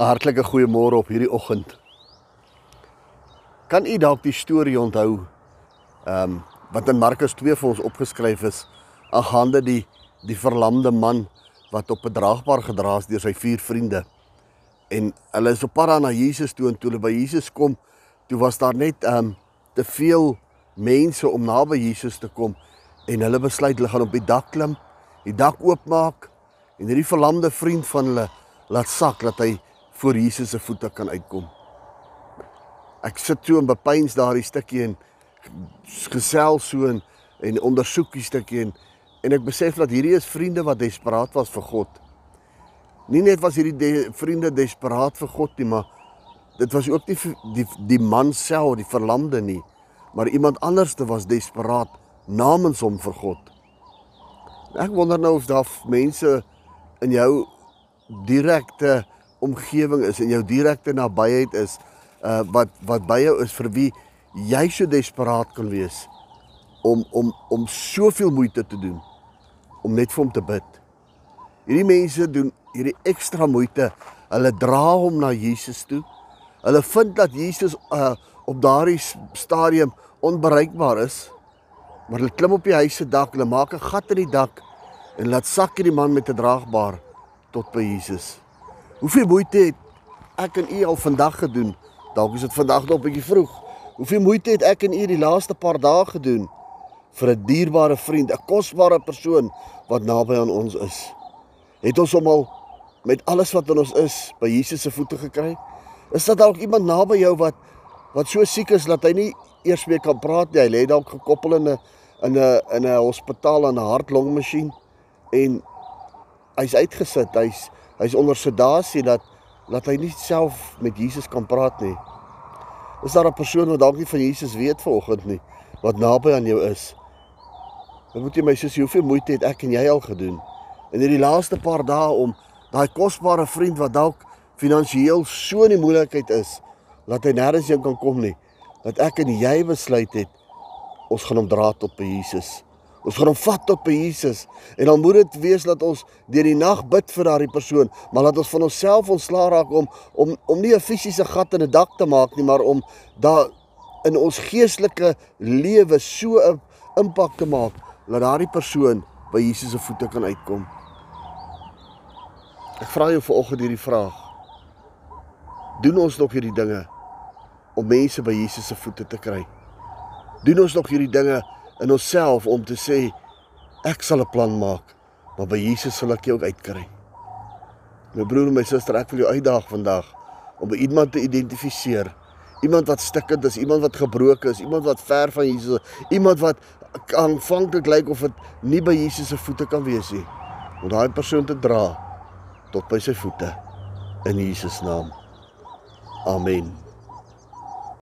'n Hartlike goeiemôre op hierdie oggend. Kan u dalk die storie onthou? Ehm um, wat in Markus 2 vir ons opgeskryf is, aangaande die die verlamde man wat op 'n draagbaar gedra is deur sy vier vriende. En hulle is op pad na Jesus toe en toe hulle by Jesus kom, toe was daar net ehm um, te veel mense om naby Jesus te kom en hulle besluit hulle gaan op die dak klim, die dak oopmaak en hierdie verlamde vriend van hulle laat sak dat hy voor Jesus se voete kan uitkom. Ek sit so en bepeins daardie stukkie en gesels so en en ondersoek die stukkie en en ek besef dat hierdie is vriende wat desperaat was vir God. Nie net was hierdie de, vriende desperaat vir God nie, maar dit was ook nie die die man self, die verlamde nie, maar iemand anderste was desperaat namens hom vir God. Ek wonder nou of daar mense in jou direkte omgewing is en jou direkte nabyheid is uh wat wat by jou is vir wie jy so desperaat kan wees om om om soveel moeite te doen om net vir hom te bid. Hierdie mense doen hierdie ekstra moeite. Hulle dra hom na Jesus toe. Hulle vind dat Jesus uh op daardie stadium onbereikbaar is. Maar hulle klim op die huis se dak, hulle maak 'n gat in die dak en laat sak hierdie man met 'n draagbaar tot by Jesus. Hoeveel moeite het ek en u al vandag gedoen? Dalk is dit vandag nog 'n bietjie vroeg. Hoeveel moeite het ek en u die laaste paar dae gedoen vir 'n dierbare vriend, 'n kosbare persoon wat naby aan ons is? Het ons hom al met alles wat in ons is by Jesus se voete gekry? Is dit dalk iemand naby jou wat wat so siek is dat hy nie eers meer kan praat nie? Hy lê dalk gekoppel in 'n in 'n in 'n hospitaal aan 'n hart-longmasjien en hy's uitgesit. Hy's hy's onder sedasie dat dat hy nie self met Jesus kan praat nie. Is daar 'n persoon wat dalk nie van Jesus weet vanoggend nie wat naby aan jou is? Dan moet jy my sussie, hoeveel moeite het ek en jy al gedoen in hierdie laaste paar dae om daai kosbare vriend wat dalk finansiëel so in die moeilikheid is, laat hy nêrens heen kan kom nie, dat ek en jy besluit het ons gaan hom dra tot by Jesus. Ons gaan hom vat tot by Jesus en dan moet dit wees dat ons deur die nag bid vir daardie persoon, maar laat ons van onsself ontslaa raak om om om nie 'n fisiese gat in 'n dak te maak nie, maar om daar in ons geestelike lewe so 'n impak te maak dat daardie persoon by Jesus se voete kan uitkom. Ek vra jou vanoggend hierdie vraag. Doen ons nog hierdie dinge om mense by Jesus se voete te kry? Doen ons nog hierdie dinge in onsself om te sê ek sal 'n plan maak, maar by Jesus sal ek jou ook uitkry. My broer en my suster, ek wil jou uitdaag vandag om by iemand te identifiseer. Iemand wat stikkend is, iemand wat gebroken is, iemand wat ver van Jesus is, iemand wat aanvanklik lyk of dit nie by Jesus se voete kan wees nie. Om daai persoon te dra tot by sy voete in Jesus naam. Amen.